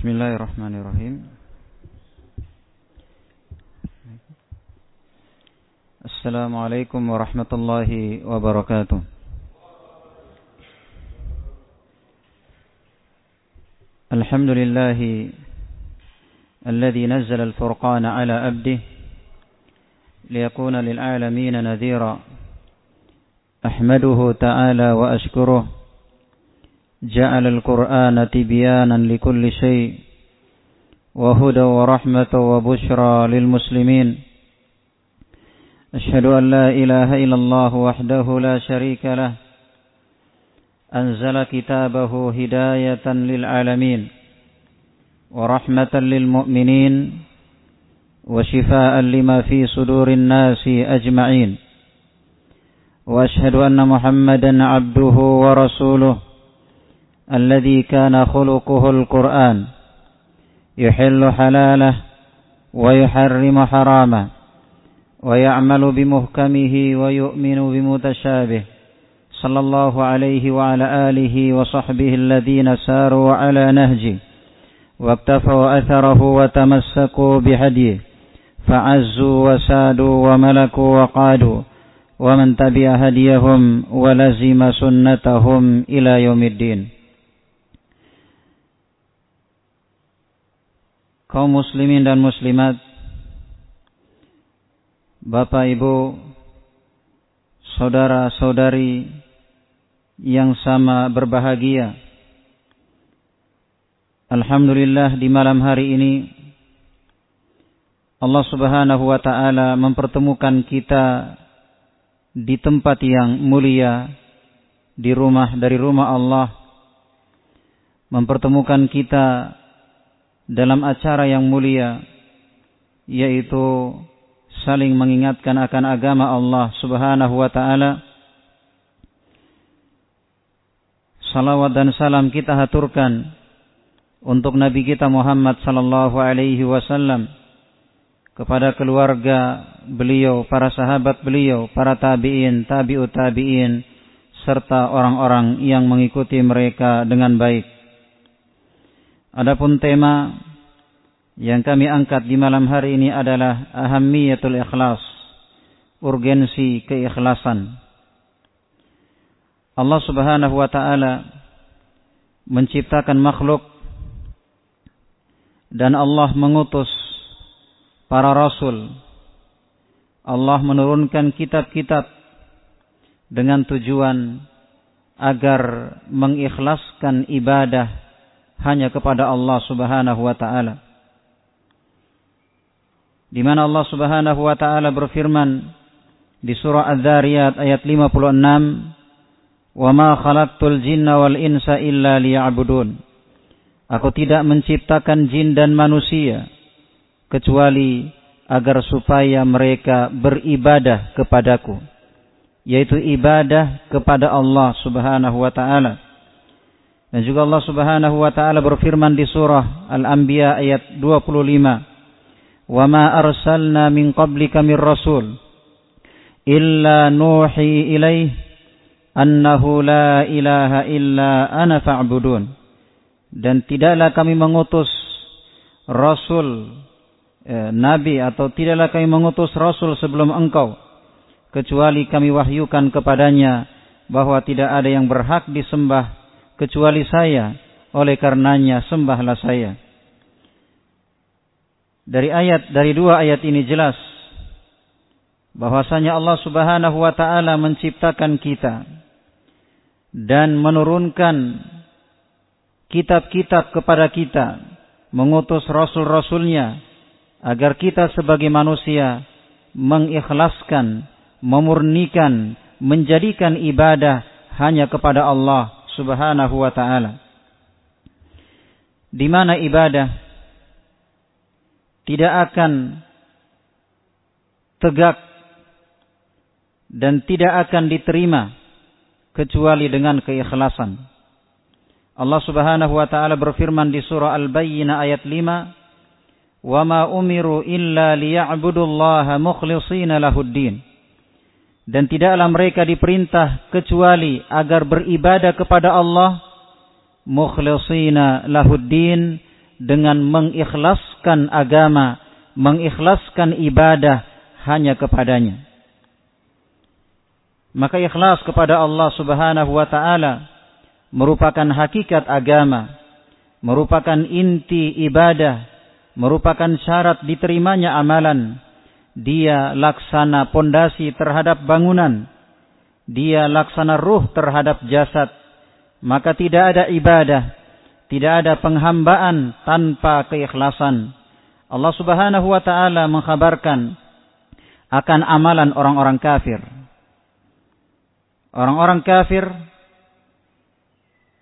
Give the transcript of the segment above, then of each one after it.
Bismillahirrahmanirrahim. Assalamualaikum warahmatullahi wabarakatuh. Alhamdulillahi Alladhi nazzal al-furqana ala abdih عبده ليكون للعالمين Ahmaduhu ta'ala wa ashkuruh جعل القرآن تبيانا لكل شيء وهدى ورحمة وبشرى للمسلمين. أشهد أن لا إله إلا الله وحده لا شريك له. أنزل كتابه هداية للعالمين ورحمة للمؤمنين وشفاء لما في صدور الناس أجمعين. وأشهد أن محمدا عبده ورسوله. الذي كان خلقه القرآن. يحل حلاله ويحرم حرامه ويعمل بمحكمه ويؤمن بمتشابه. صلى الله عليه وعلى آله وصحبه الذين ساروا على نهجه واكتفوا أثره وتمسكوا بهديه فعزوا وسادوا وملكوا وقادوا ومن تبع هديهم ولزم سنتهم إلى يوم الدين. Kaum muslimin dan muslimat, Bapak Ibu, saudara-saudari yang sama berbahagia. Alhamdulillah di malam hari ini Allah Subhanahu wa taala mempertemukan kita di tempat yang mulia di rumah dari rumah Allah mempertemukan kita dalam acara yang mulia yaitu saling mengingatkan akan agama Allah Subhanahu wa taala. Salawat dan salam kita haturkan untuk Nabi kita Muhammad sallallahu alaihi wasallam kepada keluarga beliau, para sahabat beliau, para tabi'in, tabi'ut tabi'in serta orang-orang yang mengikuti mereka dengan baik. Adapun tema yang kami angkat di malam hari ini adalah ahammiyatul ikhlas, urgensi keikhlasan. Allah Subhanahu wa taala menciptakan makhluk dan Allah mengutus para rasul. Allah menurunkan kitab-kitab dengan tujuan agar mengikhlaskan ibadah hanya kepada Allah Subhanahu wa taala. Di mana Allah Subhanahu wa taala berfirman di surah Az-Zariyat ayat 56, "Wa ma khalaqtul jinna wal insa illa liya'budun." Aku tidak menciptakan jin dan manusia kecuali agar supaya mereka beribadah kepadaku, yaitu ibadah kepada Allah Subhanahu wa taala. Dan juga Allah Subhanahu wa taala berfirman di surah Al-Anbiya ayat 25. "Wa ma arsalna min qablika mir rasul illa nuhi ilaih annahu la ilaha illa ana fa'budun." Dan tidaklah kami mengutus rasul eh, nabi atau tidaklah kami mengutus rasul sebelum engkau kecuali kami wahyukan kepadanya bahwa tidak ada yang berhak disembah kecuali saya. Oleh karenanya sembahlah saya. Dari ayat dari dua ayat ini jelas bahwasanya Allah Subhanahu wa taala menciptakan kita dan menurunkan kitab-kitab kepada kita, mengutus rasul-rasulnya agar kita sebagai manusia mengikhlaskan, memurnikan, menjadikan ibadah hanya kepada Allah Subhanahu wa taala. Di mana ibadah tidak akan tegak dan tidak akan diterima kecuali dengan keikhlasan. Allah Subhanahu wa taala berfirman di surah Al-Bayyinah ayat 5, "Wa ma umiru illa liya'budullaha mukhlishina lahuddin." Dan tidaklah mereka diperintah kecuali agar beribadah kepada Allah mukhlisina lahuddin dengan mengikhlaskan agama, mengikhlaskan ibadah hanya kepadanya. Maka ikhlas kepada Allah Subhanahu wa taala merupakan hakikat agama, merupakan inti ibadah, merupakan syarat diterimanya amalan. Dia laksana pondasi terhadap bangunan. Dia laksana ruh terhadap jasad. Maka tidak ada ibadah tidak ada penghambaan tanpa keikhlasan. Allah Subhanahu wa taala mengkhabarkan akan amalan orang-orang kafir. Orang-orang kafir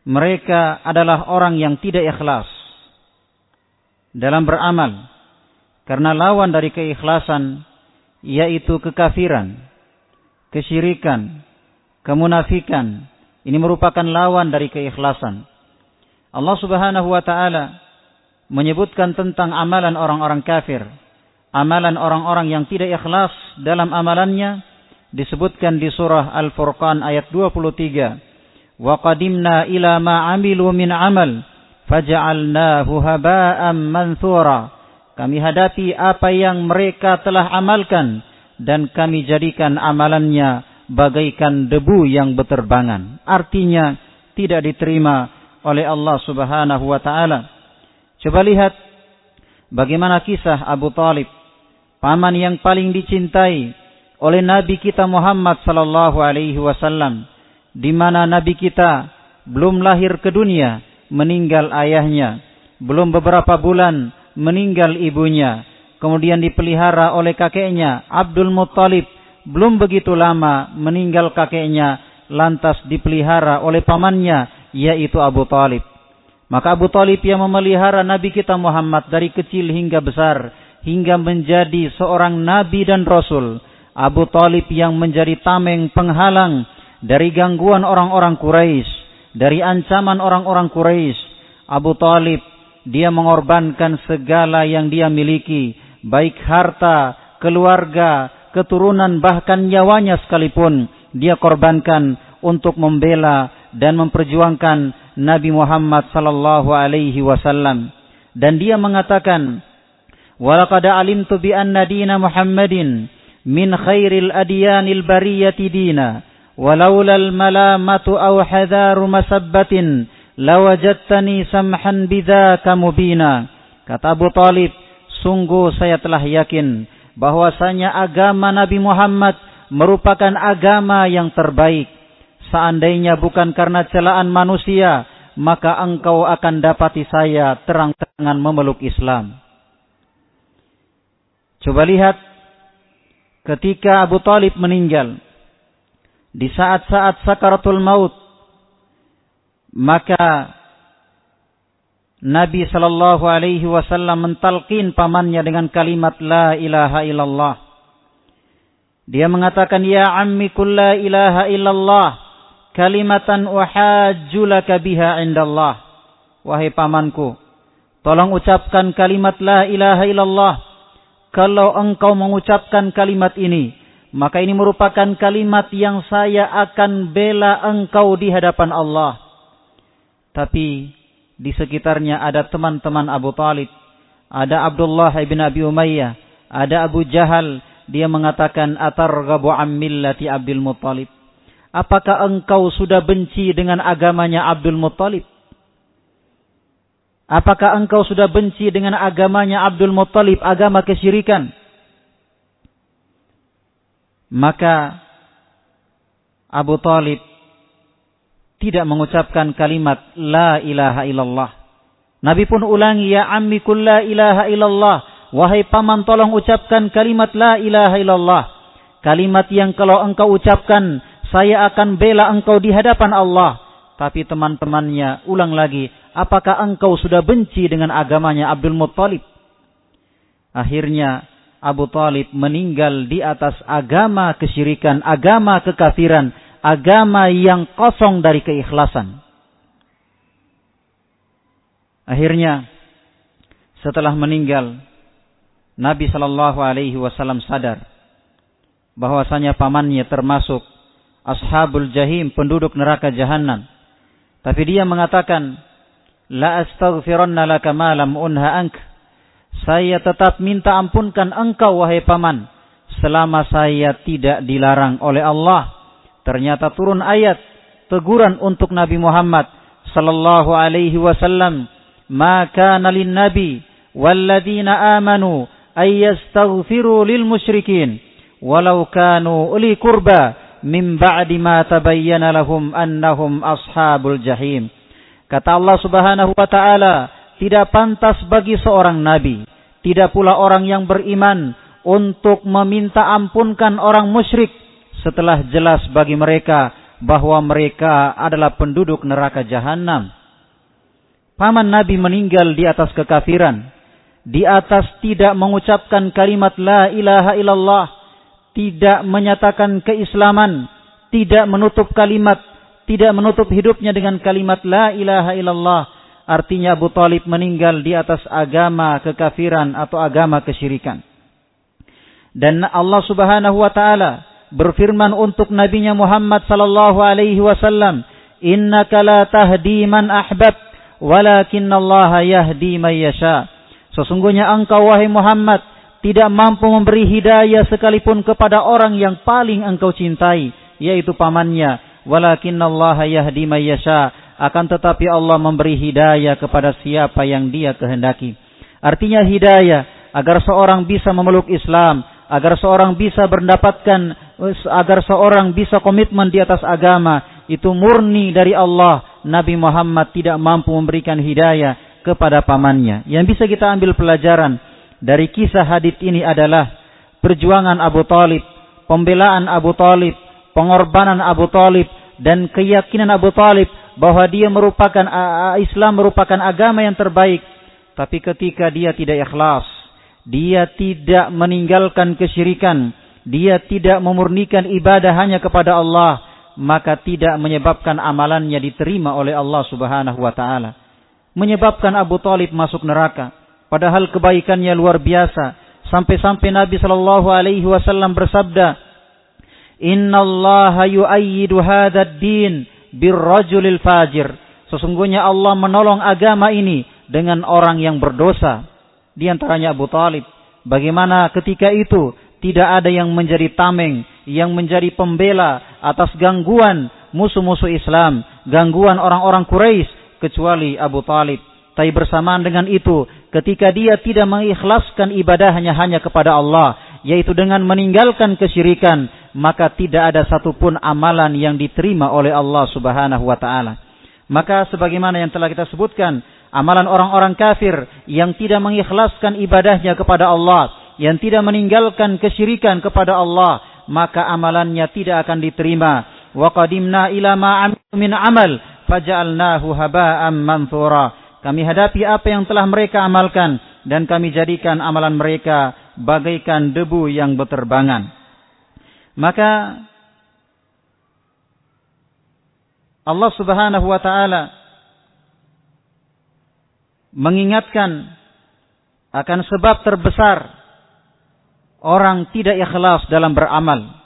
mereka adalah orang yang tidak ikhlas dalam beramal karena lawan dari keikhlasan yaitu kekafiran, kesyirikan, kemunafikan. Ini merupakan lawan dari keikhlasan. Allah Subhanahu wa taala menyebutkan tentang amalan orang-orang kafir. Amalan orang-orang yang tidak ikhlas dalam amalannya disebutkan di surah Al-Furqan ayat 23. Wa qadimna ila ma amilu min amal faja'alnahu haba'an manthura. Kami hadapi apa yang mereka telah amalkan dan kami jadikan amalannya bagaikan debu yang berterbangan. Artinya tidak diterima oleh Allah Subhanahu wa taala. Coba lihat bagaimana kisah Abu Talib, paman yang paling dicintai oleh Nabi kita Muhammad sallallahu alaihi wasallam, di mana Nabi kita belum lahir ke dunia, meninggal ayahnya, belum beberapa bulan meninggal ibunya, kemudian dipelihara oleh kakeknya Abdul Muttalib, belum begitu lama meninggal kakeknya, lantas dipelihara oleh pamannya yaitu Abu Talib. Maka Abu Talib yang memelihara Nabi kita Muhammad dari kecil hingga besar, hingga menjadi seorang Nabi dan Rasul. Abu Talib yang menjadi tameng penghalang dari gangguan orang-orang Quraisy, dari ancaman orang-orang Quraisy. Abu Talib dia mengorbankan segala yang dia miliki, baik harta, keluarga, keturunan bahkan nyawanya sekalipun dia korbankan untuk membela dan memperjuangkan Nabi Muhammad sallallahu alaihi wasallam. Dan dia mengatakan walaqad alimtu bi anna dina Muhammadin min khairil adyanil bariyati dina walaula al malamatu aw masabbatin lawajadtani samhan bidzaka mubina. Kata Abu Talib sungguh saya telah yakin bahwasanya agama Nabi Muhammad merupakan agama yang terbaik. Seandainya bukan karena celaan manusia, maka engkau akan dapati saya terang-terangan memeluk Islam. Coba lihat ketika Abu Talib meninggal. Di saat-saat sakaratul maut maka Nabi sallallahu alaihi wasallam mentalkin pamannya dengan kalimat la ilaha illallah. Dia mengatakan ya ammi la ilaha illallah kalimatan uhajjulaka biha indallah. Wahai pamanku, tolong ucapkan kalimat la ilaha illallah. Kalau engkau mengucapkan kalimat ini, maka ini merupakan kalimat yang saya akan bela engkau di hadapan Allah. Tapi di sekitarnya ada teman-teman Abu Talib, ada Abdullah ibn Abi Umayyah, ada Abu Jahal, dia mengatakan atarghabu an millati Abdul Muttalib. Apakah engkau sudah benci dengan agamanya Abdul Muttalib? Apakah engkau sudah benci dengan agamanya Abdul Muttalib, agama kesyirikan? Maka Abu Talib tidak mengucapkan kalimat La ilaha illallah. Nabi pun ulangi, Ya ammi la ilaha illallah. Wahai paman tolong ucapkan kalimat La ilaha illallah. Kalimat yang kalau engkau ucapkan saya akan bela engkau di hadapan Allah. Tapi teman-temannya ulang lagi, apakah engkau sudah benci dengan agamanya Abdul Muttalib? Akhirnya Abu Talib meninggal di atas agama kesyirikan, agama kekafiran, agama yang kosong dari keikhlasan. Akhirnya setelah meninggal Nabi Shallallahu Alaihi Wasallam sadar bahwasanya pamannya termasuk ashabul jahim, penduduk neraka jahanam. Tapi dia mengatakan, la astaghfiranna laka ma unha ank. Saya tetap minta ampunkan engkau wahai paman selama saya tidak dilarang oleh Allah. Ternyata turun ayat teguran untuk Nabi Muhammad sallallahu alaihi wasallam, "Maka nalin nabi walladzina amanu ay yastaghfiru lil musyrikin walau kanu uli kurba min ba'di ma tabayyana lahum annahum ashabul jahim." Kata Allah Subhanahu wa taala, tidak pantas bagi seorang nabi, tidak pula orang yang beriman untuk meminta ampunkan orang musyrik setelah jelas bagi mereka bahwa mereka adalah penduduk neraka jahanam. Paman Nabi meninggal di atas kekafiran, di atas tidak mengucapkan kalimat la ilaha illallah, tidak menyatakan keislaman, tidak menutup kalimat, tidak menutup hidupnya dengan kalimat la ilaha illallah. Artinya Abu Talib meninggal di atas agama kekafiran atau agama kesyirikan. Dan Allah subhanahu wa ta'ala berfirman untuk nabinya Muhammad sallallahu alaihi wasallam, "Innaka la tahdi man ahbab, Allah yahdi man yasha." Sesungguhnya engkau wahai Muhammad tidak mampu memberi hidayah sekalipun kepada orang yang paling engkau cintai, yaitu pamannya. Allah yahdi man yasha. Akan tetapi Allah memberi hidayah kepada siapa yang dia kehendaki. Artinya hidayah agar seorang bisa memeluk Islam, agar seorang bisa mendapatkan agar seorang bisa komitmen di atas agama itu murni dari Allah. Nabi Muhammad tidak mampu memberikan hidayah kepada pamannya. Yang bisa kita ambil pelajaran dari kisah hadis ini adalah perjuangan Abu Talib, pembelaan Abu Talib, pengorbanan Abu Talib, dan keyakinan Abu Talib bahwa dia merupakan Islam merupakan agama yang terbaik. Tapi ketika dia tidak ikhlas, dia tidak meninggalkan kesyirikan, dia tidak memurnikan ibadah hanya kepada Allah, maka tidak menyebabkan amalannya diterima oleh Allah Subhanahu wa taala. Menyebabkan Abu Talib masuk neraka, padahal kebaikannya luar biasa. Sampai-sampai Nabi Shallallahu alaihi wasallam bersabda, "Inna Allah yu'ayyidu hadzal din birrajulil fajir." Sesungguhnya Allah menolong agama ini dengan orang yang berdosa. Di antaranya Abu Talib. Bagaimana ketika itu tidak ada yang menjadi tameng, yang menjadi pembela atas gangguan musuh-musuh Islam, gangguan orang-orang Quraisy kecuali Abu Talib. Tapi bersamaan dengan itu, ketika dia tidak mengikhlaskan ibadahnya hanya kepada Allah, yaitu dengan meninggalkan kesyirikan, maka tidak ada satupun amalan yang diterima oleh Allah Subhanahu wa taala. Maka sebagaimana yang telah kita sebutkan, amalan orang-orang kafir yang tidak mengikhlaskan ibadahnya kepada Allah, yang tidak meninggalkan kesyirikan kepada Allah, maka amalannya tidak akan diterima. Wa qadimna ila ma min amal faja'alnahu haba'an manthura. Kami hadapi apa yang telah mereka amalkan dan kami jadikan amalan mereka bagaikan debu yang berterbangan. Maka Allah Subhanahu wa taala mengingatkan akan sebab terbesar orang tidak ikhlas dalam beramal,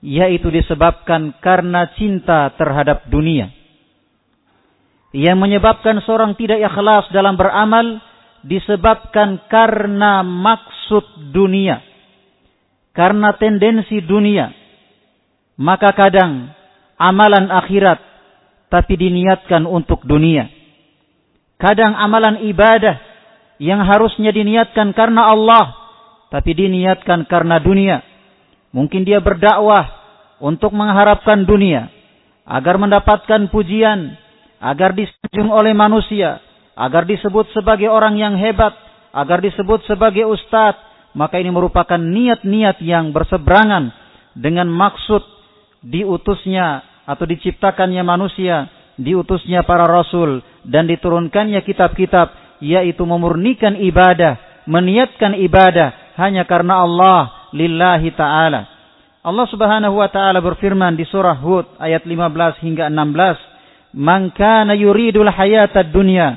yaitu disebabkan karena cinta terhadap dunia. Yang menyebabkan seorang tidak ikhlas dalam beramal disebabkan karena maksud dunia, karena tendensi dunia. Maka kadang amalan akhirat tapi diniatkan untuk dunia. Kadang amalan ibadah yang harusnya diniatkan karena Allah tapi diniatkan karena dunia. Mungkin dia berdakwah untuk mengharapkan dunia agar mendapatkan pujian, agar disanjung oleh manusia, agar disebut sebagai orang yang hebat, agar disebut sebagai ustadz, maka ini merupakan niat-niat yang berseberangan dengan maksud diutusnya atau diciptakannya manusia, diutusnya para rasul dan diturunkannya kitab-kitab yaitu memurnikan ibadah, meniatkan ibadah hanya karena Allah lillahi ta'ala. Allah subhanahu wa ta'ala berfirman di surah Hud ayat 15 hingga 16. Man kana yuridul hayata dunya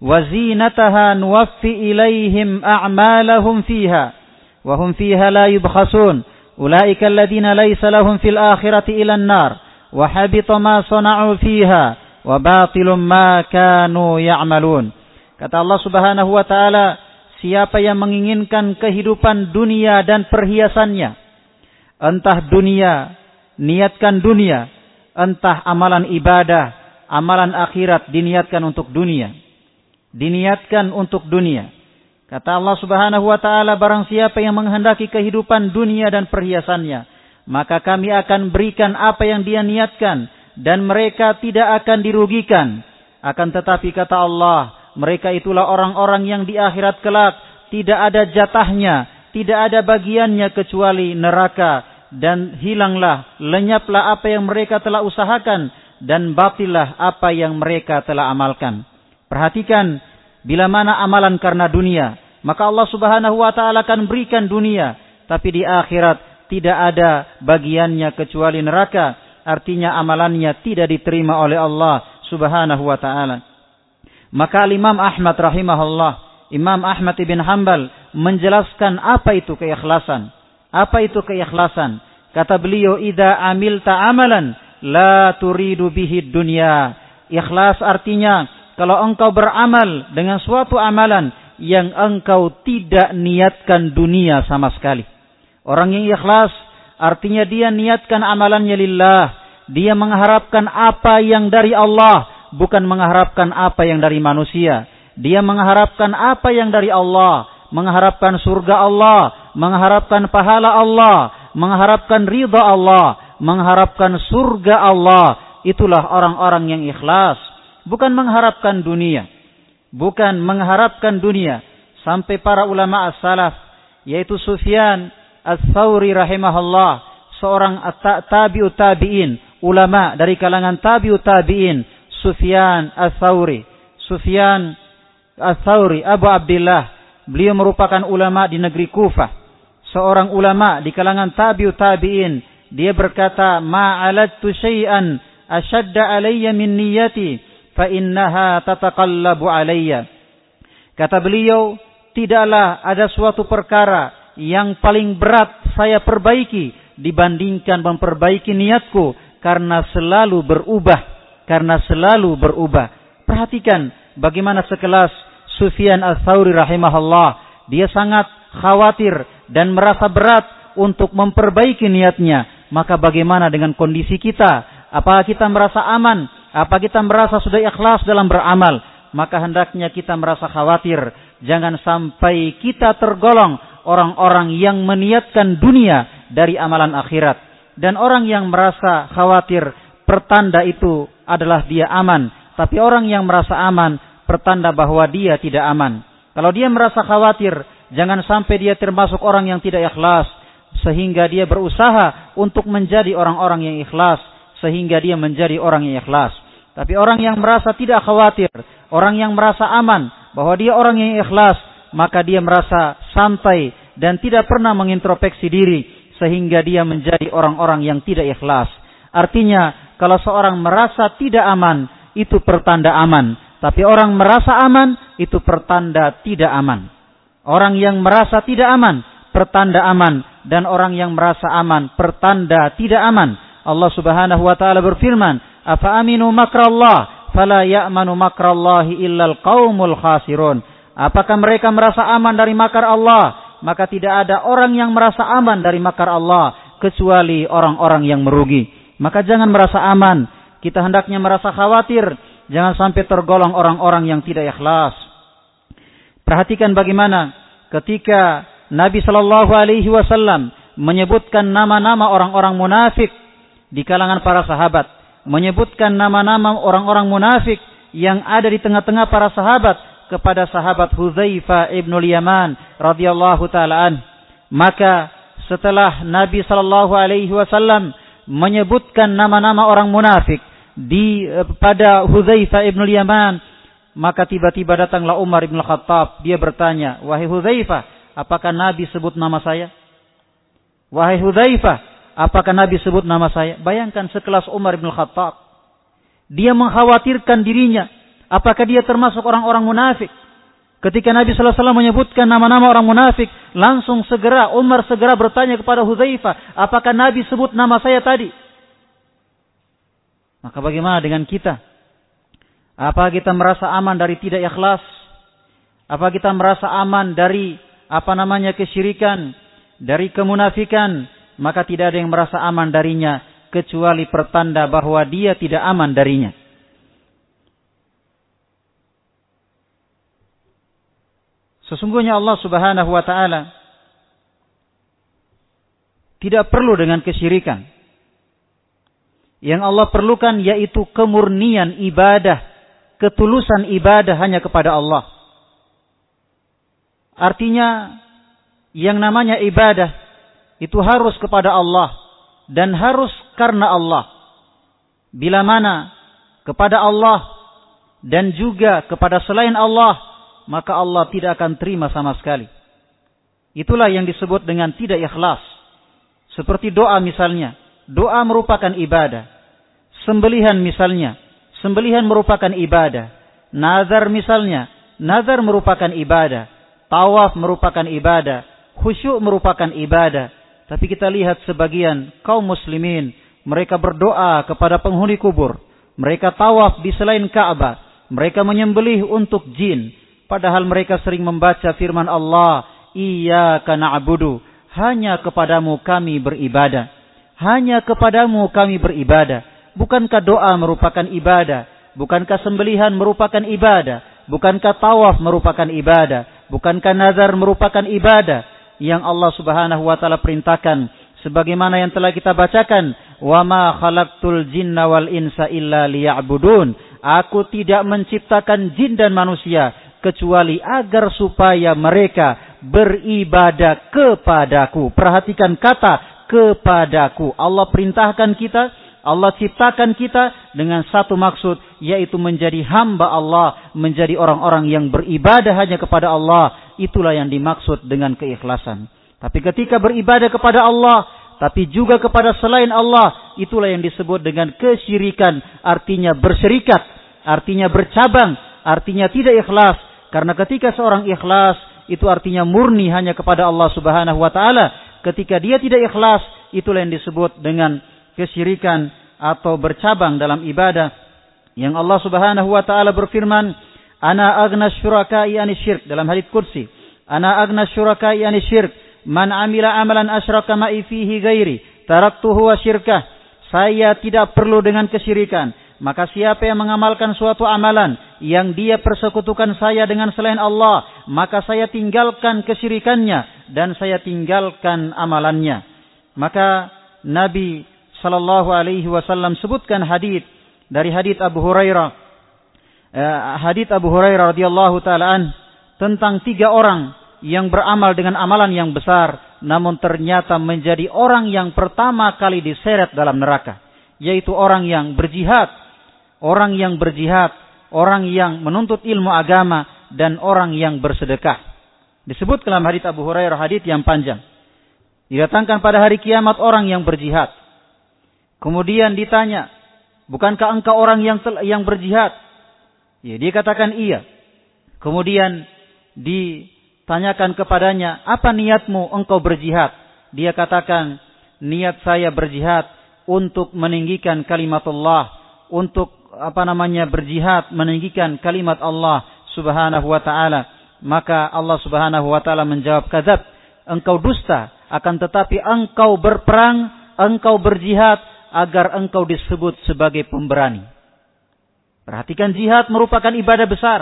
wa zinataha nuwaffi ilaihim a'malahum fiha wa hum fiha la yubkhasun. Ulaika alladhina laysa lahum fil akhirati ila an-nar ma sana'u fiha wa batilum ma kanu ya'malun. Kata Allah Subhanahu wa taala, siapa yang menginginkan kehidupan dunia dan perhiasannya, entah dunia, niatkan dunia, entah amalan ibadah, amalan akhirat diniatkan untuk dunia. Diniatkan untuk dunia. Kata Allah Subhanahu wa taala barang siapa yang menghendaki kehidupan dunia dan perhiasannya, maka kami akan berikan apa yang dia niatkan dan mereka tidak akan dirugikan. Akan tetapi kata Allah, mereka itulah orang-orang yang di akhirat kelak tidak ada jatahnya, tidak ada bagiannya kecuali neraka dan hilanglah, lenyaplah apa yang mereka telah usahakan dan batilah apa yang mereka telah amalkan. Perhatikan Bila mana amalan karena dunia, maka Allah Subhanahu wa taala akan berikan dunia, tapi di akhirat tidak ada bagiannya kecuali neraka. Artinya amalannya tidak diterima oleh Allah Subhanahu wa taala. Maka Imam Ahmad rahimahullah, Imam Ahmad ibn Hanbal menjelaskan apa itu keikhlasan. Apa itu keikhlasan? Kata beliau, "Idza amilta amalan la turidu bihi dunya." Ikhlas artinya kalau engkau beramal dengan suatu amalan yang engkau tidak niatkan dunia sama sekali. Orang yang ikhlas artinya dia niatkan amalannya lillah. Dia mengharapkan apa yang dari Allah, bukan mengharapkan apa yang dari manusia. Dia mengharapkan apa yang dari Allah, mengharapkan surga Allah, mengharapkan pahala Allah, mengharapkan ridha Allah, mengharapkan surga Allah. Itulah orang-orang yang ikhlas bukan mengharapkan dunia, bukan mengharapkan dunia. Sampai para ulama as-salaf, yaitu Sufyan as-Thawri rahimahullah, seorang tabi'ut tabi'in, ulama dari kalangan tabi'ut tabi'in, Sufyan as-Thawri. Sufyan as-Thawri, Abu Abdullah, beliau merupakan ulama di negeri Kufah. Seorang ulama di kalangan tabi'ut tabi'in, dia berkata, "Ma'alattu syai'an ashadda alayya min niyati." fa innaha tataqallabu alayya. Kata beliau, tidaklah ada suatu perkara yang paling berat saya perbaiki dibandingkan memperbaiki niatku karena selalu berubah, karena selalu berubah. Perhatikan bagaimana sekelas Sufyan Ats-Tsauri rahimahullah, dia sangat khawatir dan merasa berat untuk memperbaiki niatnya. Maka bagaimana dengan kondisi kita? Apakah kita merasa aman apa kita merasa sudah ikhlas dalam beramal? Maka hendaknya kita merasa khawatir. Jangan sampai kita tergolong orang-orang yang meniatkan dunia dari amalan akhirat. Dan orang yang merasa khawatir, pertanda itu adalah dia aman. Tapi orang yang merasa aman, pertanda bahwa dia tidak aman. Kalau dia merasa khawatir, jangan sampai dia termasuk orang yang tidak ikhlas. Sehingga dia berusaha untuk menjadi orang-orang yang ikhlas sehingga dia menjadi orang yang ikhlas. Tapi orang yang merasa tidak khawatir, orang yang merasa aman bahwa dia orang yang ikhlas, maka dia merasa santai dan tidak pernah mengintrospeksi diri sehingga dia menjadi orang-orang yang tidak ikhlas. Artinya, kalau seorang merasa tidak aman, itu pertanda aman. Tapi orang merasa aman, itu pertanda tidak aman. Orang yang merasa tidak aman, pertanda aman. Dan orang yang merasa aman, pertanda tidak aman Allah Subhanahu wa taala berfirman, "Afa aminu makrallah fala ya'manu makrallahi illal qaumul khasirun." Apakah mereka merasa aman dari makar Allah? Maka tidak ada orang yang merasa aman dari makar Allah kecuali orang-orang yang merugi. Maka jangan merasa aman. Kita hendaknya merasa khawatir. Jangan sampai tergolong orang-orang yang tidak ikhlas. Perhatikan bagaimana ketika Nabi Shallallahu Alaihi Wasallam menyebutkan nama-nama orang-orang munafik di kalangan para sahabat menyebutkan nama-nama orang-orang munafik yang ada di tengah-tengah para sahabat kepada sahabat Huzaifa ibn Yaman radhiyallahu taalaan maka setelah Nabi sallallahu alaihi wasallam menyebutkan nama-nama orang munafik di eh, pada Huzaifa ibn Yaman maka tiba-tiba datanglah Umar ibn Khattab dia bertanya wahai Huzaifa apakah Nabi sebut nama saya wahai Huzaifa Apakah Nabi sebut nama saya? Bayangkan sekelas Umar bin Khattab. Dia mengkhawatirkan dirinya. Apakah dia termasuk orang-orang munafik? Ketika Nabi SAW menyebutkan nama-nama orang munafik, langsung segera Umar segera bertanya kepada Hudzaifah, apakah Nabi sebut nama saya tadi? Maka bagaimana dengan kita? Apa kita merasa aman dari tidak ikhlas? Apa kita merasa aman dari apa namanya kesyirikan, dari kemunafikan? Maka tidak ada yang merasa aman darinya kecuali pertanda bahwa dia tidak aman darinya. Sesungguhnya Allah Subhanahu wa taala tidak perlu dengan kesyirikan. Yang Allah perlukan yaitu kemurnian ibadah ketulusan ibadah hanya kepada Allah. Artinya yang namanya ibadah itu harus kepada Allah dan harus karena Allah. Bila mana kepada Allah dan juga kepada selain Allah, maka Allah tidak akan terima sama sekali. Itulah yang disebut dengan tidak ikhlas. Seperti doa misalnya. Doa merupakan ibadah. Sembelihan misalnya Sembelihan merupakan ibadah. Nazar misalnya, nazar merupakan ibadah. Tawaf merupakan ibadah. Khusyuk merupakan ibadah. Tapi kita lihat sebagian kaum muslimin, mereka berdoa kepada penghuni kubur. Mereka tawaf di selain Ka'bah. Mereka menyembelih untuk jin. Padahal mereka sering membaca firman Allah, Iyaka na'budu. Hanya kepadamu kami beribadah. Hanya kepadamu kami beribadah. Bukankah doa merupakan ibadah? Bukankah sembelihan merupakan ibadah? Bukankah tawaf merupakan ibadah? Bukankah nazar merupakan ibadah? Yang Allah subhanahu wa ta'ala perintahkan. Sebagaimana yang telah kita bacakan. Wa ma khalaqtul jinna wal insa illa liya'budun. Aku tidak menciptakan jin dan manusia. Kecuali agar supaya mereka beribadah kepadaku. Perhatikan kata kepadaku. Allah perintahkan kita Allah ciptakan kita dengan satu maksud yaitu menjadi hamba Allah, menjadi orang-orang yang beribadah hanya kepada Allah. Itulah yang dimaksud dengan keikhlasan. Tapi ketika beribadah kepada Allah, tapi juga kepada selain Allah, itulah yang disebut dengan kesyirikan, artinya berserikat, artinya bercabang, artinya tidak ikhlas. Karena ketika seorang ikhlas, itu artinya murni hanya kepada Allah Subhanahu wa taala. Ketika dia tidak ikhlas, itulah yang disebut dengan kesyirikan atau bercabang dalam ibadah. Yang Allah Subhanahu wa taala berfirman ana agna syuraka'i ani syirk dalam hadis kursi ana agna syuraka'i ani syirk man amila amalan asyraka ma'i fihi ghairi taraktuhu wa syirkah. Saya tidak perlu dengan kesyirikan maka siapa yang mengamalkan suatu amalan yang dia persekutukan saya dengan selain Allah, maka saya tinggalkan kesyirikannya dan saya tinggalkan amalannya. Maka Nabi sallallahu alaihi wasallam sebutkan hadis dari hadis Abu Hurairah eh, hadis Abu Hurairah radhiyallahu taala an tentang tiga orang yang beramal dengan amalan yang besar namun ternyata menjadi orang yang pertama kali diseret dalam neraka yaitu orang yang berjihad orang yang berjihad orang yang menuntut ilmu agama dan orang yang bersedekah disebut dalam hadis Abu Hurairah hadis yang panjang didatangkan pada hari kiamat orang yang berjihad Kemudian ditanya, bukankah engkau orang yang yang berjihad? Ya, dia katakan iya. Kemudian ditanyakan kepadanya, apa niatmu engkau berjihad? Dia katakan, niat saya berjihad untuk meninggikan kalimat Allah, untuk apa namanya berjihad meninggikan kalimat Allah Subhanahu wa taala. Maka Allah Subhanahu wa taala menjawab, "Kadzab, engkau dusta, akan tetapi engkau berperang, engkau berjihad agar engkau disebut sebagai pemberani. Perhatikan jihad merupakan ibadah besar.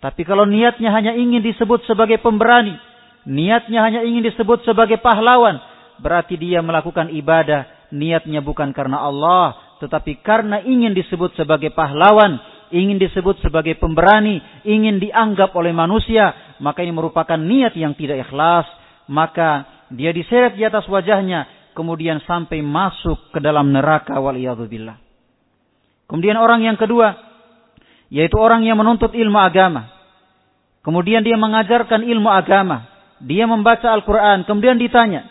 Tapi kalau niatnya hanya ingin disebut sebagai pemberani, niatnya hanya ingin disebut sebagai pahlawan, berarti dia melakukan ibadah, niatnya bukan karena Allah, tetapi karena ingin disebut sebagai pahlawan, ingin disebut sebagai pemberani, ingin dianggap oleh manusia, maka ini merupakan niat yang tidak ikhlas, maka dia diseret di atas wajahnya kemudian sampai masuk ke dalam neraka waliyadzubillah. Kemudian orang yang kedua, yaitu orang yang menuntut ilmu agama. Kemudian dia mengajarkan ilmu agama. Dia membaca Al-Quran. Kemudian ditanya,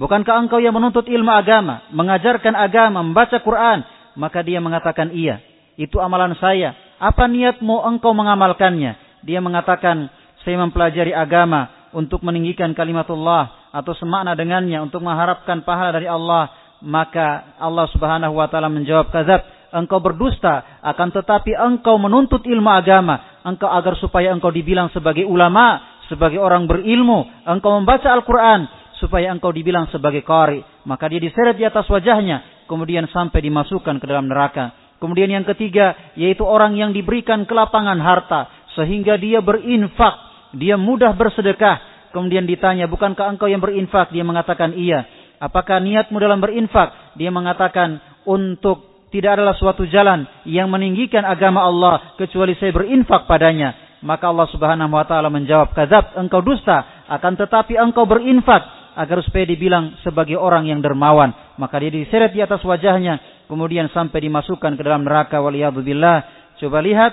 bukankah engkau yang menuntut ilmu agama, mengajarkan agama, membaca Quran? Maka dia mengatakan iya. Itu amalan saya. Apa niatmu engkau mengamalkannya? Dia mengatakan, saya mempelajari agama untuk meninggikan kalimatullah atau semakna dengannya untuk mengharapkan pahala dari Allah, maka Allah Subhanahu wa taala menjawab kadzab, engkau berdusta, akan tetapi engkau menuntut ilmu agama, engkau agar supaya engkau dibilang sebagai ulama, sebagai orang berilmu, engkau membaca Al-Quran, supaya engkau dibilang sebagai qari, maka dia diseret di atas wajahnya, kemudian sampai dimasukkan ke dalam neraka. Kemudian yang ketiga, yaitu orang yang diberikan kelapangan harta, sehingga dia berinfak, dia mudah bersedekah, kemudian ditanya, bukankah engkau yang berinfak? Dia mengatakan iya. Apakah niatmu dalam berinfak? Dia mengatakan, untuk tidak adalah suatu jalan yang meninggikan agama Allah kecuali saya berinfak padanya. Maka Allah Subhanahu wa taala menjawab, "Kadzab, engkau dusta, akan tetapi engkau berinfak agar supaya dibilang sebagai orang yang dermawan." Maka dia diseret di atas wajahnya, kemudian sampai dimasukkan ke dalam neraka waliyadzubillah. Coba lihat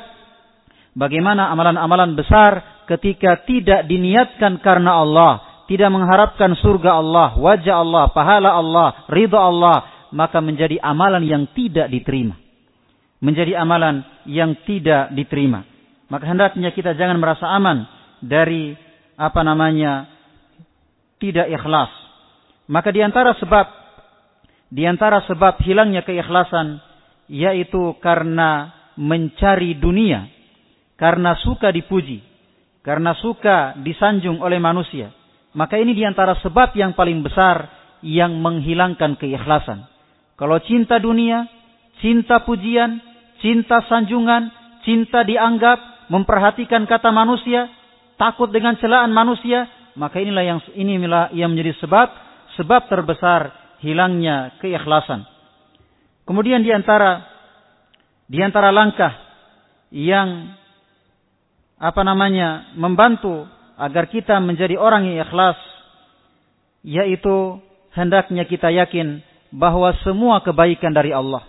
bagaimana amalan-amalan besar ketika tidak diniatkan karena Allah tidak mengharapkan surga Allah, wajah Allah, pahala Allah, ridha Allah, maka menjadi amalan yang tidak diterima. Menjadi amalan yang tidak diterima. Maka hendaknya kita jangan merasa aman dari apa namanya tidak ikhlas. Maka di antara sebab di antara sebab hilangnya keikhlasan yaitu karena mencari dunia, karena suka dipuji, karena suka disanjung oleh manusia maka ini di antara sebab yang paling besar yang menghilangkan keikhlasan. Kalau cinta dunia, cinta pujian, cinta sanjungan, cinta dianggap, memperhatikan kata manusia, takut dengan celaan manusia, maka inilah yang inilah yang menjadi sebab sebab terbesar hilangnya keikhlasan. Kemudian di antara di antara langkah yang apa namanya membantu agar kita menjadi orang yang ikhlas yaitu hendaknya kita yakin bahwa semua kebaikan dari Allah.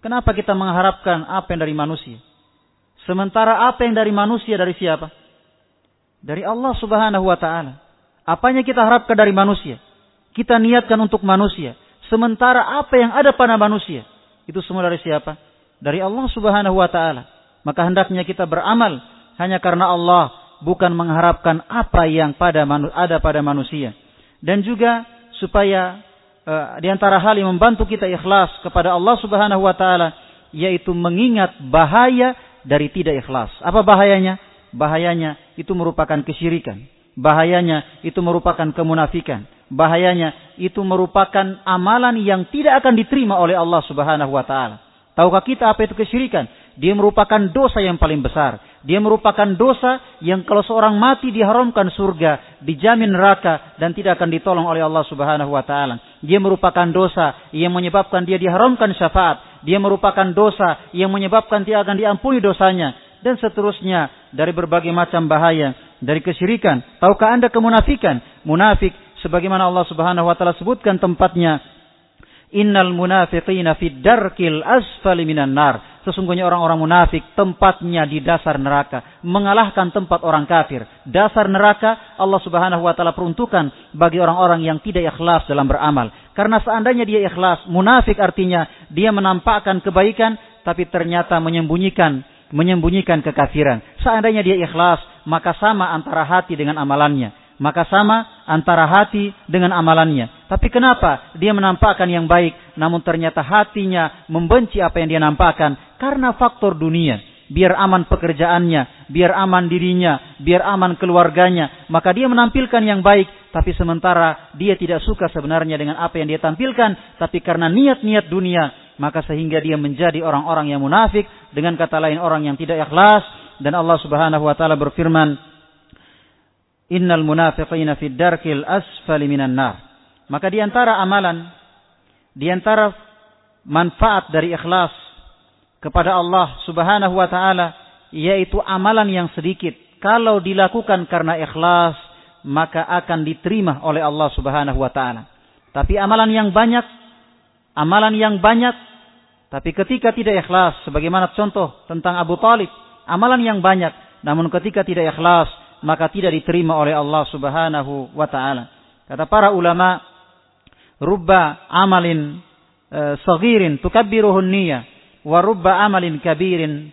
Kenapa kita mengharapkan apa yang dari manusia? Sementara apa yang dari manusia dari siapa? Dari Allah Subhanahu wa taala. Apanya kita harapkan dari manusia? Kita niatkan untuk manusia. Sementara apa yang ada pada manusia? Itu semua dari siapa? Dari Allah Subhanahu wa taala. Maka hendaknya kita beramal hanya karena Allah bukan mengharapkan apa yang pada ada pada manusia. Dan juga supaya uh, di antara hal yang membantu kita ikhlas kepada Allah Subhanahu wa taala yaitu mengingat bahaya dari tidak ikhlas. Apa bahayanya? Bahayanya itu merupakan kesyirikan. Bahayanya itu merupakan kemunafikan. Bahayanya itu merupakan amalan yang tidak akan diterima oleh Allah Subhanahu wa taala. Tahukah kita apa itu kesyirikan? Dia merupakan dosa yang paling besar. Dia merupakan dosa yang kalau seorang mati diharamkan surga, dijamin neraka dan tidak akan ditolong oleh Allah Subhanahu wa taala. Dia merupakan dosa yang menyebabkan dia diharamkan syafaat. Dia merupakan dosa yang menyebabkan dia akan diampuni dosanya dan seterusnya dari berbagai macam bahaya dari kesyirikan. Tahukah Anda kemunafikan? Munafik sebagaimana Allah Subhanahu wa taala sebutkan tempatnya Innal munafiqina fid darkil asfali minan nar. Sesungguhnya orang-orang munafik tempatnya di dasar neraka, mengalahkan tempat orang kafir. Dasar neraka Allah Subhanahu wa taala peruntukan bagi orang-orang yang tidak ikhlas dalam beramal. Karena seandainya dia ikhlas, munafik artinya dia menampakkan kebaikan tapi ternyata menyembunyikan menyembunyikan kekafiran. Seandainya dia ikhlas, maka sama antara hati dengan amalannya maka sama antara hati dengan amalannya. Tapi kenapa dia menampakkan yang baik, namun ternyata hatinya membenci apa yang dia nampakkan? Karena faktor dunia. Biar aman pekerjaannya, biar aman dirinya, biar aman keluarganya. Maka dia menampilkan yang baik, tapi sementara dia tidak suka sebenarnya dengan apa yang dia tampilkan. Tapi karena niat-niat dunia, maka sehingga dia menjadi orang-orang yang munafik. Dengan kata lain orang yang tidak ikhlas. Dan Allah subhanahu wa ta'ala berfirman, Innal munafiqina fid darkil asfali minan nar. Maka di antara amalan, di antara manfaat dari ikhlas kepada Allah Subhanahu wa taala yaitu amalan yang sedikit. Kalau dilakukan karena ikhlas, maka akan diterima oleh Allah Subhanahu wa taala. Tapi amalan yang banyak, amalan yang banyak tapi ketika tidak ikhlas, sebagaimana contoh tentang Abu Talib, amalan yang banyak, namun ketika tidak ikhlas, maka tidak diterima oleh Allah Subhanahu wa taala. Kata para ulama, rubba amalin e, saghirin tukabbiruhu niyyah wa rubba amalin kabirin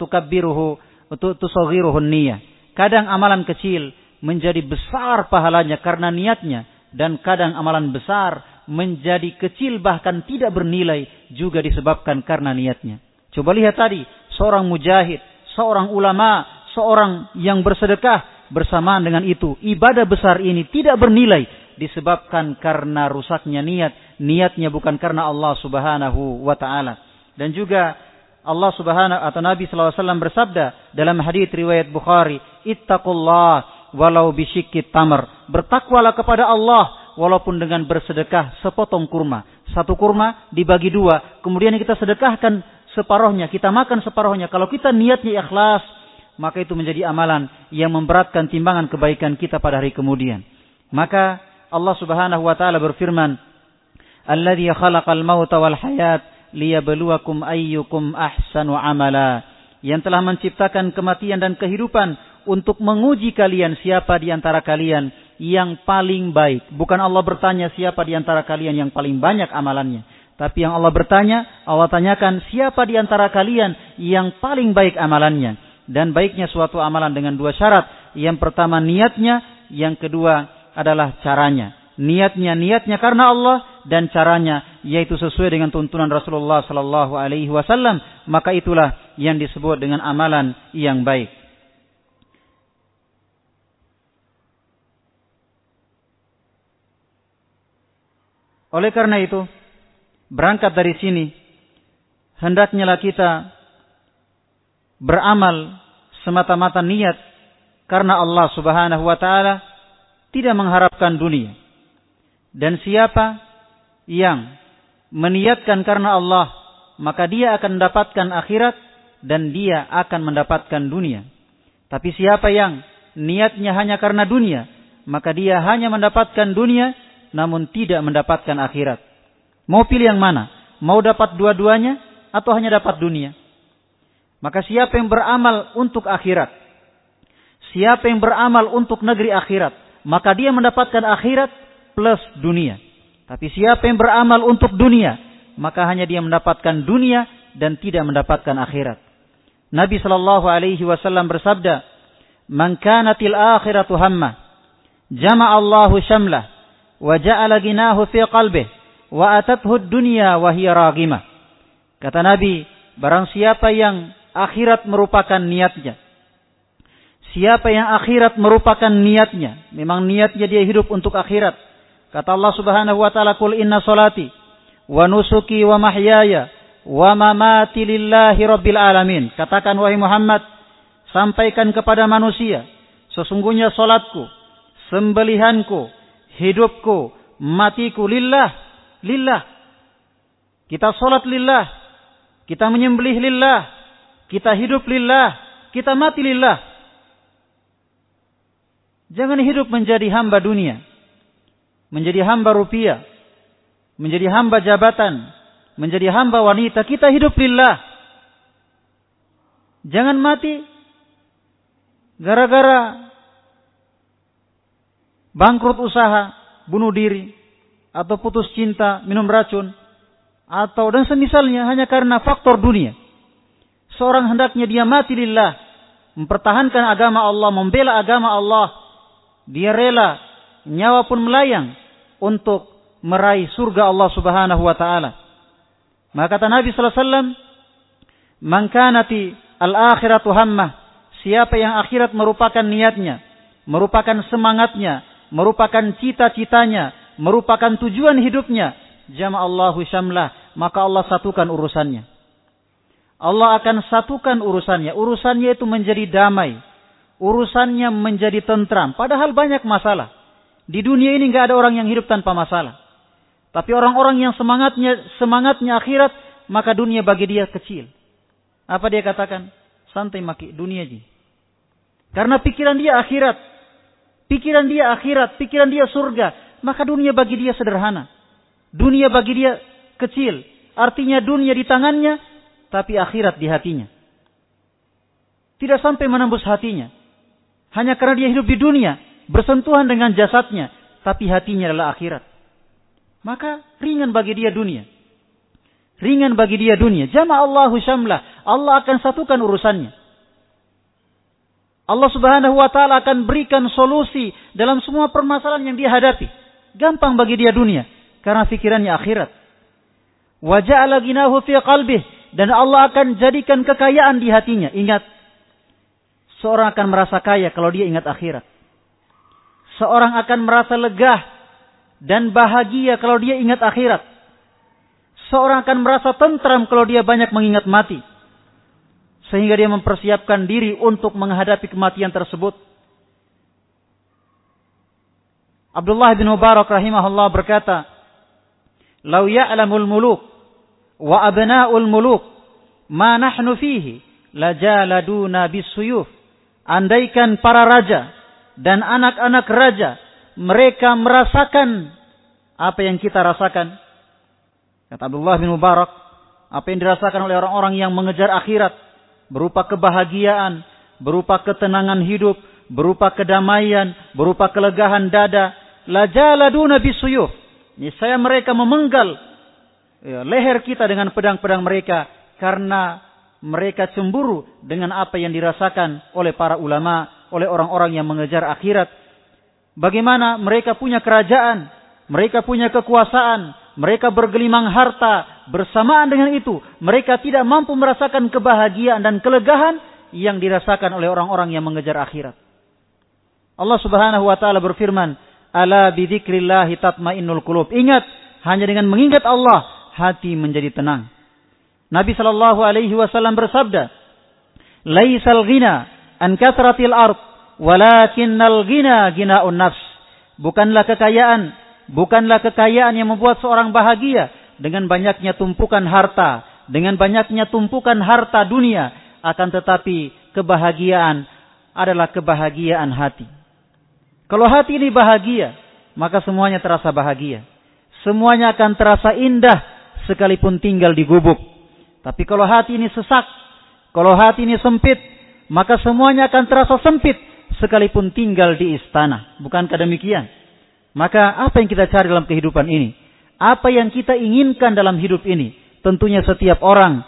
tukabbiruhu tusaghiruhu niyyah. Kadang amalan kecil menjadi besar pahalanya karena niatnya dan kadang amalan besar menjadi kecil bahkan tidak bernilai juga disebabkan karena niatnya. Coba lihat tadi, seorang mujahid, seorang ulama, seorang yang bersedekah bersamaan dengan itu. Ibadah besar ini tidak bernilai disebabkan karena rusaknya niat. Niatnya bukan karena Allah subhanahu wa ta'ala. Dan juga Allah subhanahu atau Nabi SAW bersabda dalam hadis riwayat Bukhari, Ittaqullah walau bisyikit tamar. Bertakwalah kepada Allah walaupun dengan bersedekah sepotong kurma. Satu kurma dibagi dua, kemudian kita sedekahkan separohnya, kita makan separohnya. Kalau kita niatnya ikhlas, maka itu menjadi amalan yang memberatkan timbangan kebaikan kita pada hari kemudian. Maka Allah Subhanahu wa taala berfirman, "Alladzi khalaqal mauta wal hayat liyabluwakum ayyukum ahsanu amala." Yang telah menciptakan kematian dan kehidupan untuk menguji kalian siapa di antara kalian yang paling baik. Bukan Allah bertanya siapa di antara kalian yang paling banyak amalannya. Tapi yang Allah bertanya, Allah tanyakan siapa di antara kalian yang paling baik amalannya. Dan baiknya suatu amalan dengan dua syarat. Yang pertama niatnya, yang kedua adalah caranya. Niatnya, niatnya karena Allah dan caranya yaitu sesuai dengan tuntunan Rasulullah sallallahu alaihi wasallam, maka itulah yang disebut dengan amalan yang baik. Oleh karena itu, berangkat dari sini, hendaknya kita beramal semata-mata niat karena Allah Subhanahu wa taala tidak mengharapkan dunia. Dan siapa yang meniatkan karena Allah, maka dia akan mendapatkan akhirat dan dia akan mendapatkan dunia. Tapi siapa yang niatnya hanya karena dunia, maka dia hanya mendapatkan dunia namun tidak mendapatkan akhirat. Mau pilih yang mana? Mau dapat dua-duanya atau hanya dapat dunia? Maka siapa yang beramal untuk akhirat? Siapa yang beramal untuk negeri akhirat? Maka dia mendapatkan akhirat plus dunia. Tapi siapa yang beramal untuk dunia? Maka hanya dia mendapatkan dunia dan tidak mendapatkan akhirat. Nabi Shallallahu Alaihi Wasallam bersabda, "Man kanatil akhiratu hamma, jama Allahu syamlah, wa ja'ala ginahu fi qalbih wa atathu dunya. Kata Nabi, barang siapa yang akhirat merupakan niatnya. Siapa yang akhirat merupakan niatnya, memang niatnya dia hidup untuk akhirat. Kata Allah Subhanahu wa taala, "Qul inna salati wa nusuki wa mahyaya wa mamati lillahi rabbil alamin." Katakan wahai Muhammad, sampaikan kepada manusia, sesungguhnya salatku, sembelihanku, hidupku, matiku lillah, lillah. Kita sholat lillah, kita menyembelih lillah, kita hidup lillah, kita mati lillah. Jangan hidup menjadi hamba dunia, menjadi hamba rupiah, menjadi hamba jabatan, menjadi hamba wanita. Kita hidup lillah. Jangan mati gara-gara bangkrut usaha, bunuh diri, atau putus cinta, minum racun, atau dan semisalnya hanya karena faktor dunia. Seorang hendaknya dia mati lillah, mempertahankan agama Allah, membela agama Allah. Dia rela nyawa pun melayang untuk meraih surga Allah Subhanahu wa taala. Maka kata Nabi sallallahu alaihi wasallam, "Man kanati al-akhiratu hammah." Siapa yang akhirat merupakan niatnya, merupakan semangatnya, merupakan cita-citanya, merupakan tujuan hidupnya, jama'allahu syamlah, maka Allah satukan urusannya. Allah akan satukan urusannya. Urusannya itu menjadi damai. Urusannya menjadi tentram. Padahal banyak masalah. Di dunia ini nggak ada orang yang hidup tanpa masalah. Tapi orang-orang yang semangatnya semangatnya akhirat, maka dunia bagi dia kecil. Apa dia katakan? Santai maki dunia ji. Karena pikiran dia akhirat. Pikiran dia akhirat, pikiran dia surga. Maka dunia bagi dia sederhana. Dunia bagi dia kecil. Artinya dunia di tangannya, tapi akhirat di hatinya. Tidak sampai menembus hatinya. Hanya karena dia hidup di dunia, bersentuhan dengan jasadnya, tapi hatinya adalah akhirat. Maka ringan bagi dia dunia. Ringan bagi dia dunia. Jama Allahu syamlah. Allah akan satukan urusannya. Allah Subhanahu wa taala akan berikan solusi dalam semua permasalahan yang dia hadapi. Gampang bagi dia dunia. karena pikirannya akhirat. Wajah ghinahu fi dan Allah akan jadikan kekayaan di hatinya. Ingat, seorang akan merasa kaya kalau dia ingat akhirat. Seorang akan merasa lega dan bahagia kalau dia ingat akhirat. Seorang akan merasa tentram kalau dia banyak mengingat mati. Sehingga dia mempersiapkan diri untuk menghadapi kematian tersebut. Abdullah bin Mubarak rahimahullah berkata, "Lau ya'lamul muluk wa abna'ul muluk ma nahnu fihi lajaladuna bisuyuf." Andaikan para raja dan anak-anak raja mereka merasakan apa yang kita rasakan. Kata Abdullah bin Mubarak, apa yang dirasakan oleh orang-orang yang mengejar akhirat berupa kebahagiaan, berupa ketenangan hidup, berupa kedamaian, berupa kelegahan dada, lajaladuna bisuyuf. saya mereka memenggal ya, leher kita dengan pedang-pedang mereka karena mereka cemburu dengan apa yang dirasakan oleh para ulama, oleh orang-orang yang mengejar akhirat. Bagaimana mereka punya kerajaan, mereka punya kekuasaan, mereka bergelimang harta, bersamaan dengan itu mereka tidak mampu merasakan kebahagiaan dan kelegahan yang dirasakan oleh orang-orang yang mengejar akhirat. Allah Subhanahu wa taala berfirman, Ala bidzikrillahi tatmainnul qulub. Ingat, hanya dengan mengingat Allah hati menjadi tenang. Nabi sallallahu alaihi wasallam bersabda, "Laisal ghina an kasratil ard, walakinnal ghina ghinaun nafs." Bukanlah kekayaan, bukanlah kekayaan yang membuat seorang bahagia dengan banyaknya tumpukan harta, dengan banyaknya tumpukan harta dunia, akan tetapi kebahagiaan adalah kebahagiaan hati. Kalau hati ini bahagia, maka semuanya terasa bahagia. Semuanya akan terasa indah sekalipun tinggal di gubuk. Tapi kalau hati ini sesak, kalau hati ini sempit, maka semuanya akan terasa sempit sekalipun tinggal di istana. Bukankah demikian? Maka apa yang kita cari dalam kehidupan ini? Apa yang kita inginkan dalam hidup ini? Tentunya setiap orang,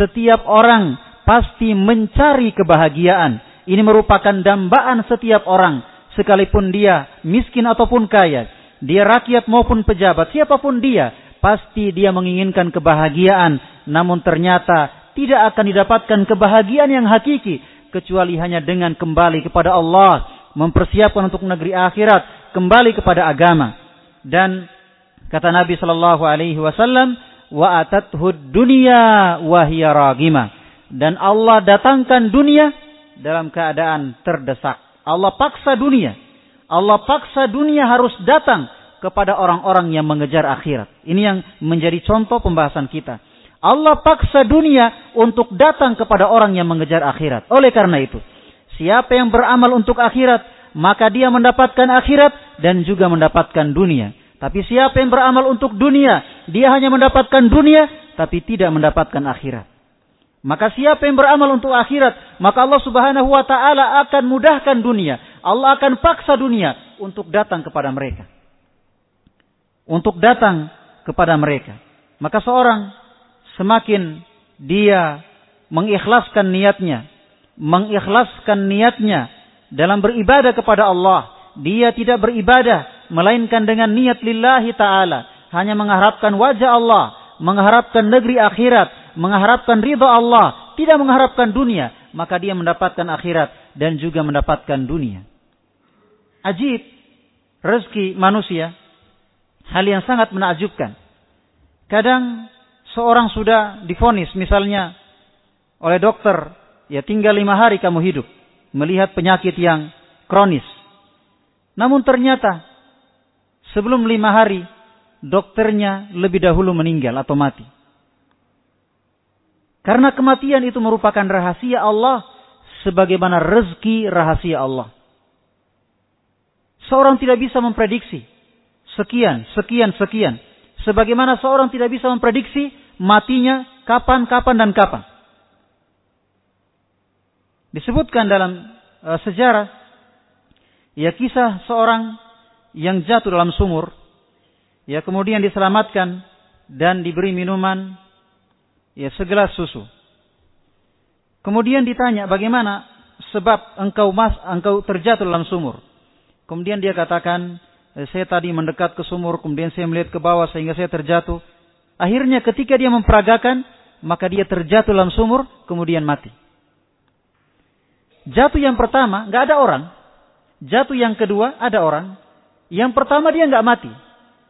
setiap orang pasti mencari kebahagiaan. Ini merupakan dambaan setiap orang sekalipun dia miskin ataupun kaya, dia rakyat maupun pejabat, siapa pun dia, pasti dia menginginkan kebahagiaan, namun ternyata tidak akan didapatkan kebahagiaan yang hakiki kecuali hanya dengan kembali kepada Allah, mempersiapkan untuk negeri akhirat, kembali kepada agama. Dan kata Nabi sallallahu alaihi wasallam, wa atathud dunya wa hiya Dan Allah datangkan dunia dalam keadaan terdesak. Allah paksa dunia. Allah paksa dunia harus datang kepada orang-orang yang mengejar akhirat. Ini yang menjadi contoh pembahasan kita. Allah paksa dunia untuk datang kepada orang yang mengejar akhirat. Oleh karena itu, siapa yang beramal untuk akhirat, maka dia mendapatkan akhirat dan juga mendapatkan dunia. Tapi siapa yang beramal untuk dunia, dia hanya mendapatkan dunia, tapi tidak mendapatkan akhirat. Maka siapa yang beramal untuk akhirat, maka Allah Subhanahu wa taala akan mudahkan dunia. Allah akan paksa dunia untuk datang kepada mereka. Untuk datang kepada mereka. Maka seorang semakin dia mengikhlaskan niatnya, mengikhlaskan niatnya dalam beribadah kepada Allah, dia tidak beribadah melainkan dengan niat lillahi taala, hanya mengharapkan wajah Allah, mengharapkan negeri akhirat, mengharapkan ridha Allah, tidak mengharapkan dunia, maka dia mendapatkan akhirat dan juga mendapatkan dunia. Ajib, rezeki manusia, hal yang sangat menakjubkan. Kadang seorang sudah difonis misalnya oleh dokter, ya tinggal lima hari kamu hidup, melihat penyakit yang kronis. Namun ternyata sebelum lima hari dokternya lebih dahulu meninggal atau mati. Karena kematian itu merupakan rahasia Allah sebagaimana rezeki rahasia Allah. Seorang tidak bisa memprediksi sekian, sekian, sekian. Sebagaimana seorang tidak bisa memprediksi matinya kapan, kapan, dan kapan. Disebutkan dalam uh, sejarah ya kisah seorang yang jatuh dalam sumur ya kemudian diselamatkan dan diberi minuman ya segelas susu. Kemudian ditanya bagaimana sebab engkau mas engkau terjatuh dalam sumur. Kemudian dia katakan eh, saya tadi mendekat ke sumur, kemudian saya melihat ke bawah sehingga saya terjatuh. Akhirnya ketika dia memperagakan, maka dia terjatuh dalam sumur, kemudian mati. Jatuh yang pertama, nggak ada orang. Jatuh yang kedua, ada orang. Yang pertama dia nggak mati.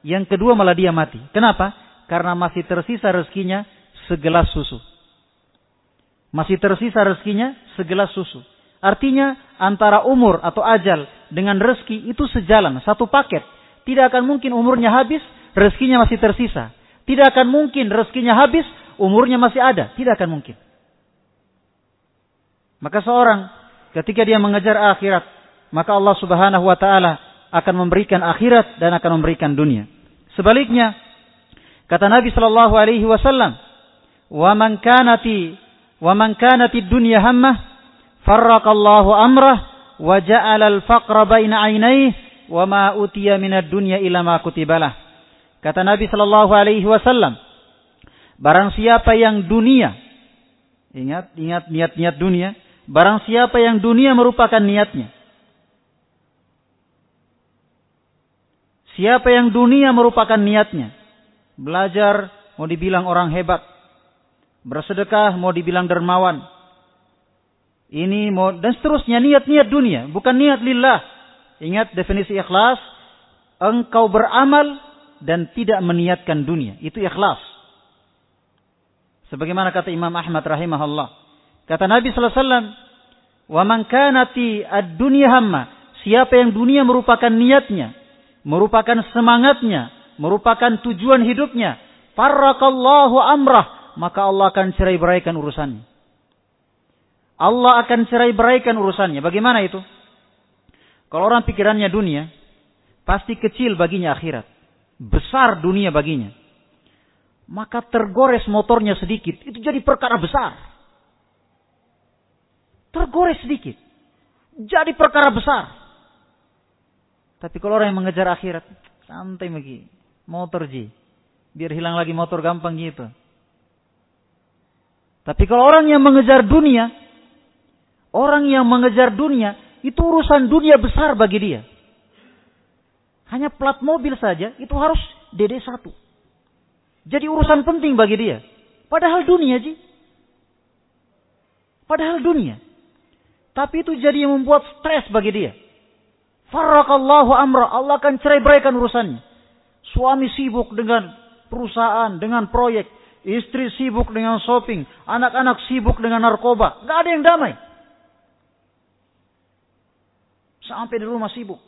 Yang kedua malah dia mati. Kenapa? Karena masih tersisa rezekinya segelas susu. Masih tersisa rezekinya segelas susu. Artinya antara umur atau ajal dengan rezeki itu sejalan, satu paket. Tidak akan mungkin umurnya habis, rezekinya masih tersisa. Tidak akan mungkin rezekinya habis, umurnya masih ada. Tidak akan mungkin. Maka seorang ketika dia mengejar akhirat, maka Allah Subhanahu wa taala akan memberikan akhirat dan akan memberikan dunia. Sebaliknya, kata Nabi sallallahu alaihi wasallam, "Wa man kanati wa man kanati dunya hammah, farraqallahu amrah wa ja'ala al-faqra baina 'ainaihi wa ma utiya minad dunya illa ma kutibalah." Kata Nabi sallallahu alaihi wasallam, barang siapa yang dunia ingat ingat niat-niat dunia, barang siapa yang dunia merupakan niatnya, Siapa yang dunia merupakan niatnya. Belajar mau dibilang orang hebat. Bersedekah mau dibilang dermawan. Ini mau dan seterusnya niat-niat dunia, bukan niat lillah. Ingat definisi ikhlas, engkau beramal dan tidak meniatkan dunia. Itu ikhlas. Sebagaimana kata Imam Ahmad rahimahullah. Kata Nabi sallallahu alaihi wasallam, "Wa man hamma." Siapa yang dunia merupakan niatnya, merupakan semangatnya, merupakan tujuan hidupnya, farrakallahu amrah, maka Allah akan cerai beraikan urusannya. Allah akan cerai beraikan urusannya. Bagaimana itu? Kalau orang pikirannya dunia, pasti kecil baginya akhirat. Besar dunia baginya. Maka tergores motornya sedikit, itu jadi perkara besar. Tergores sedikit. Jadi perkara besar. Tapi kalau orang yang mengejar akhirat, santai lagi. Motor ji. Biar hilang lagi motor gampang gitu. Tapi kalau orang yang mengejar dunia, orang yang mengejar dunia, itu urusan dunia besar bagi dia. Hanya plat mobil saja, itu harus DD1. Jadi urusan penting bagi dia. Padahal dunia, Ji. Padahal dunia. Tapi itu jadi yang membuat stres bagi dia. Farakallahu amra. Allah akan cerai beraikan urusannya. Suami sibuk dengan perusahaan, dengan proyek. Istri sibuk dengan shopping. Anak-anak sibuk dengan narkoba. Gak ada yang damai. Sampai di rumah sibuk.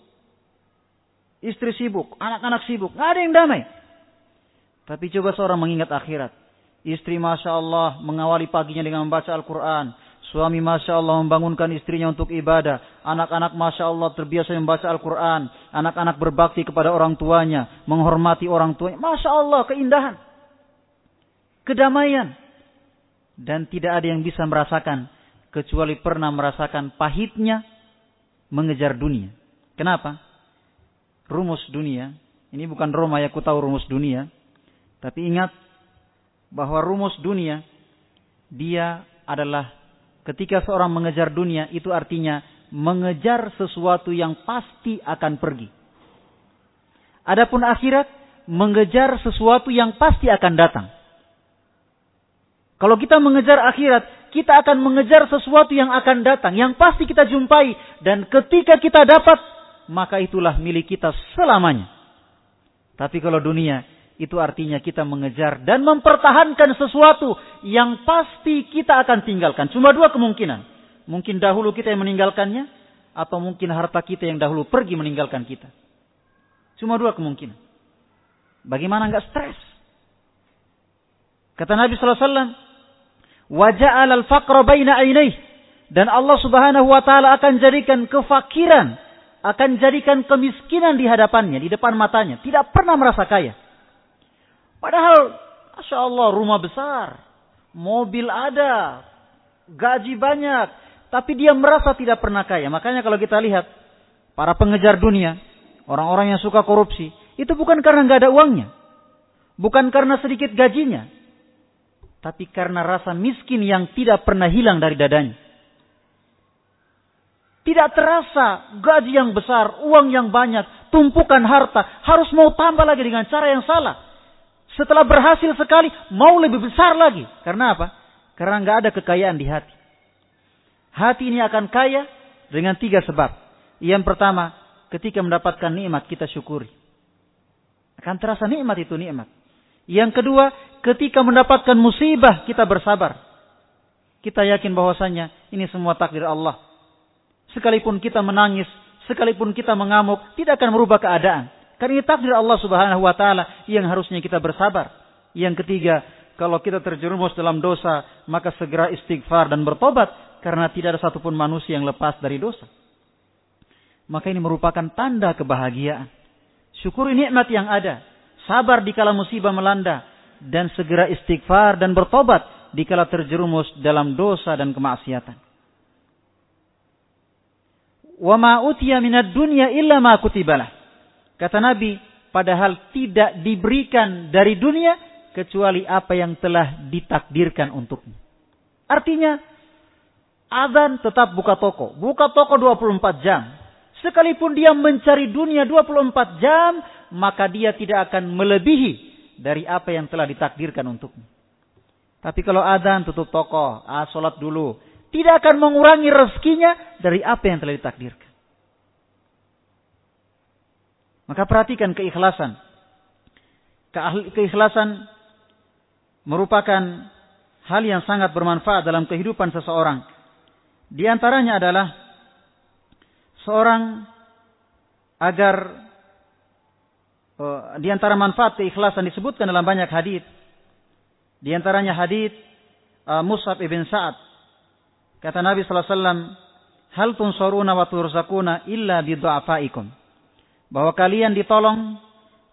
Istri sibuk. Anak-anak sibuk. Gak ada yang damai. Tapi coba seorang mengingat akhirat. Istri Masya Allah mengawali paginya dengan membaca Al-Quran. Suami Masya Allah membangunkan istrinya untuk ibadah. Anak-anak Masya Allah terbiasa membaca Al-Quran. Anak-anak berbakti kepada orang tuanya. Menghormati orang tuanya. Masya Allah keindahan. Kedamaian. Dan tidak ada yang bisa merasakan. Kecuali pernah merasakan pahitnya mengejar dunia. Kenapa? Rumus dunia. Ini bukan Roma ya, aku tahu rumus dunia. Tapi ingat bahwa rumus dunia dia adalah Ketika seorang mengejar dunia, itu artinya mengejar sesuatu yang pasti akan pergi. Adapun akhirat, mengejar sesuatu yang pasti akan datang. Kalau kita mengejar akhirat, kita akan mengejar sesuatu yang akan datang, yang pasti kita jumpai. Dan ketika kita dapat, maka itulah milik kita selamanya. Tapi kalau dunia, itu artinya kita mengejar dan mempertahankan sesuatu yang pasti kita akan tinggalkan. Cuma dua kemungkinan. Mungkin dahulu kita yang meninggalkannya, atau mungkin harta kita yang dahulu pergi meninggalkan kita. Cuma dua kemungkinan. Bagaimana enggak stres? Kata Nabi SAW, Waja'al al-faqra baina ainaih. Dan Allah subhanahu wa ta'ala akan jadikan kefakiran, akan jadikan kemiskinan di hadapannya, di depan matanya. Tidak pernah merasa kaya. Padahal, Masya Allah, rumah besar. Mobil ada. Gaji banyak. Tapi dia merasa tidak pernah kaya. Makanya kalau kita lihat, para pengejar dunia, orang-orang yang suka korupsi, itu bukan karena nggak ada uangnya. Bukan karena sedikit gajinya. Tapi karena rasa miskin yang tidak pernah hilang dari dadanya. Tidak terasa gaji yang besar, uang yang banyak, tumpukan harta. Harus mau tambah lagi dengan cara yang salah. Setelah berhasil sekali, mau lebih besar lagi. Karena apa? Karena nggak ada kekayaan di hati. Hati ini akan kaya dengan tiga sebab. Yang pertama, ketika mendapatkan nikmat kita syukuri. Akan terasa nikmat itu nikmat. Yang kedua, ketika mendapatkan musibah kita bersabar. Kita yakin bahwasanya ini semua takdir Allah. Sekalipun kita menangis, sekalipun kita mengamuk, tidak akan merubah keadaan. Karena ini takdir Allah Subhanahu wa taala yang harusnya kita bersabar. Yang ketiga, kalau kita terjerumus dalam dosa, maka segera istighfar dan bertobat karena tidak ada satupun manusia yang lepas dari dosa. Maka ini merupakan tanda kebahagiaan. Syukuri nikmat yang ada. Sabar di kala musibah melanda dan segera istighfar dan bertobat dikala terjerumus dalam dosa dan kemaksiatan wa ma utiya minad dunya illa ma kutibalah. Kata Nabi, padahal tidak diberikan dari dunia kecuali apa yang telah ditakdirkan untukmu. Artinya, azan tetap buka toko. Buka toko 24 jam. Sekalipun dia mencari dunia 24 jam, maka dia tidak akan melebihi dari apa yang telah ditakdirkan untukmu. Tapi kalau azan tutup toko, ah, sholat dulu, tidak akan mengurangi rezekinya dari apa yang telah ditakdirkan. Maka perhatikan keikhlasan. Keikhlasan merupakan hal yang sangat bermanfaat dalam kehidupan seseorang. Di antaranya adalah seorang agar uh, di antara manfaat keikhlasan disebutkan dalam banyak hadis. Di antaranya hadis uh, Mus'ab ibn Sa'ad Kata Nabi SAW, Hal tunsaruna wa turzakuna illa bidu'afaikum. Bahwa kalian ditolong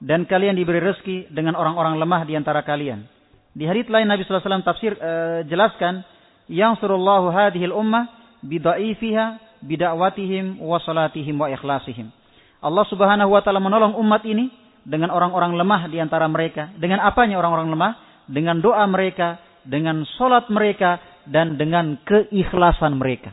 dan kalian diberi rezeki dengan orang-orang lemah di antara kalian. Di hadits lain Nabi SAW tafsir uh, jelaskan, yang surullahu hadhil ummah bida'ifiha bida'watihim wa salatihim wa ikhlasihim. Allah Subhanahu wa taala menolong umat ini dengan orang-orang lemah di antara mereka. Dengan apanya orang-orang lemah? Dengan doa mereka, dengan solat mereka, dan dengan keikhlasan mereka.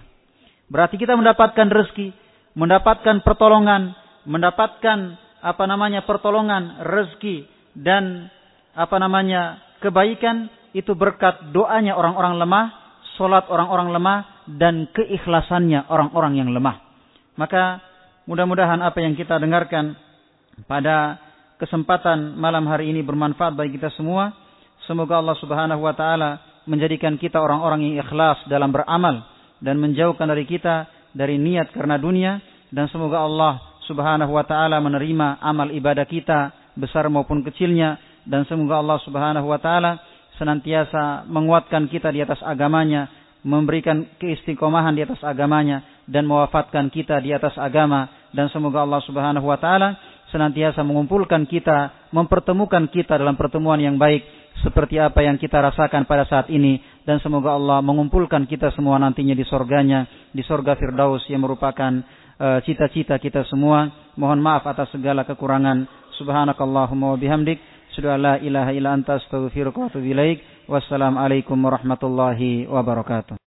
Berarti kita mendapatkan rezeki, mendapatkan pertolongan, mendapatkan apa namanya pertolongan, rezeki dan apa namanya kebaikan itu berkat doanya orang-orang lemah, solat orang-orang lemah dan keikhlasannya orang-orang yang lemah. Maka mudah-mudahan apa yang kita dengarkan pada kesempatan malam hari ini bermanfaat bagi kita semua. Semoga Allah Subhanahu wa taala menjadikan kita orang-orang yang ikhlas dalam beramal dan menjauhkan dari kita dari niat karena dunia dan semoga Allah Subhanahu wa taala menerima amal ibadah kita besar maupun kecilnya dan semoga Allah Subhanahu wa taala senantiasa menguatkan kita di atas agamanya, memberikan keistiqomahan di atas agamanya dan mewafatkan kita di atas agama. Dan semoga Allah Subhanahu wa taala senantiasa mengumpulkan kita, mempertemukan kita dalam pertemuan yang baik seperti apa yang kita rasakan pada saat ini. Dan semoga Allah mengumpulkan kita semua nantinya di sorganya di sorga Firdaus yang merupakan cita-cita uh, kita semua mohon maaf atas segala kekurangan. Subhanakallahumma wa bihamdik sudah la ilaha illa anta astaghfiruka wa atubu wassalamualaikum warahmatullahi wabarakatuh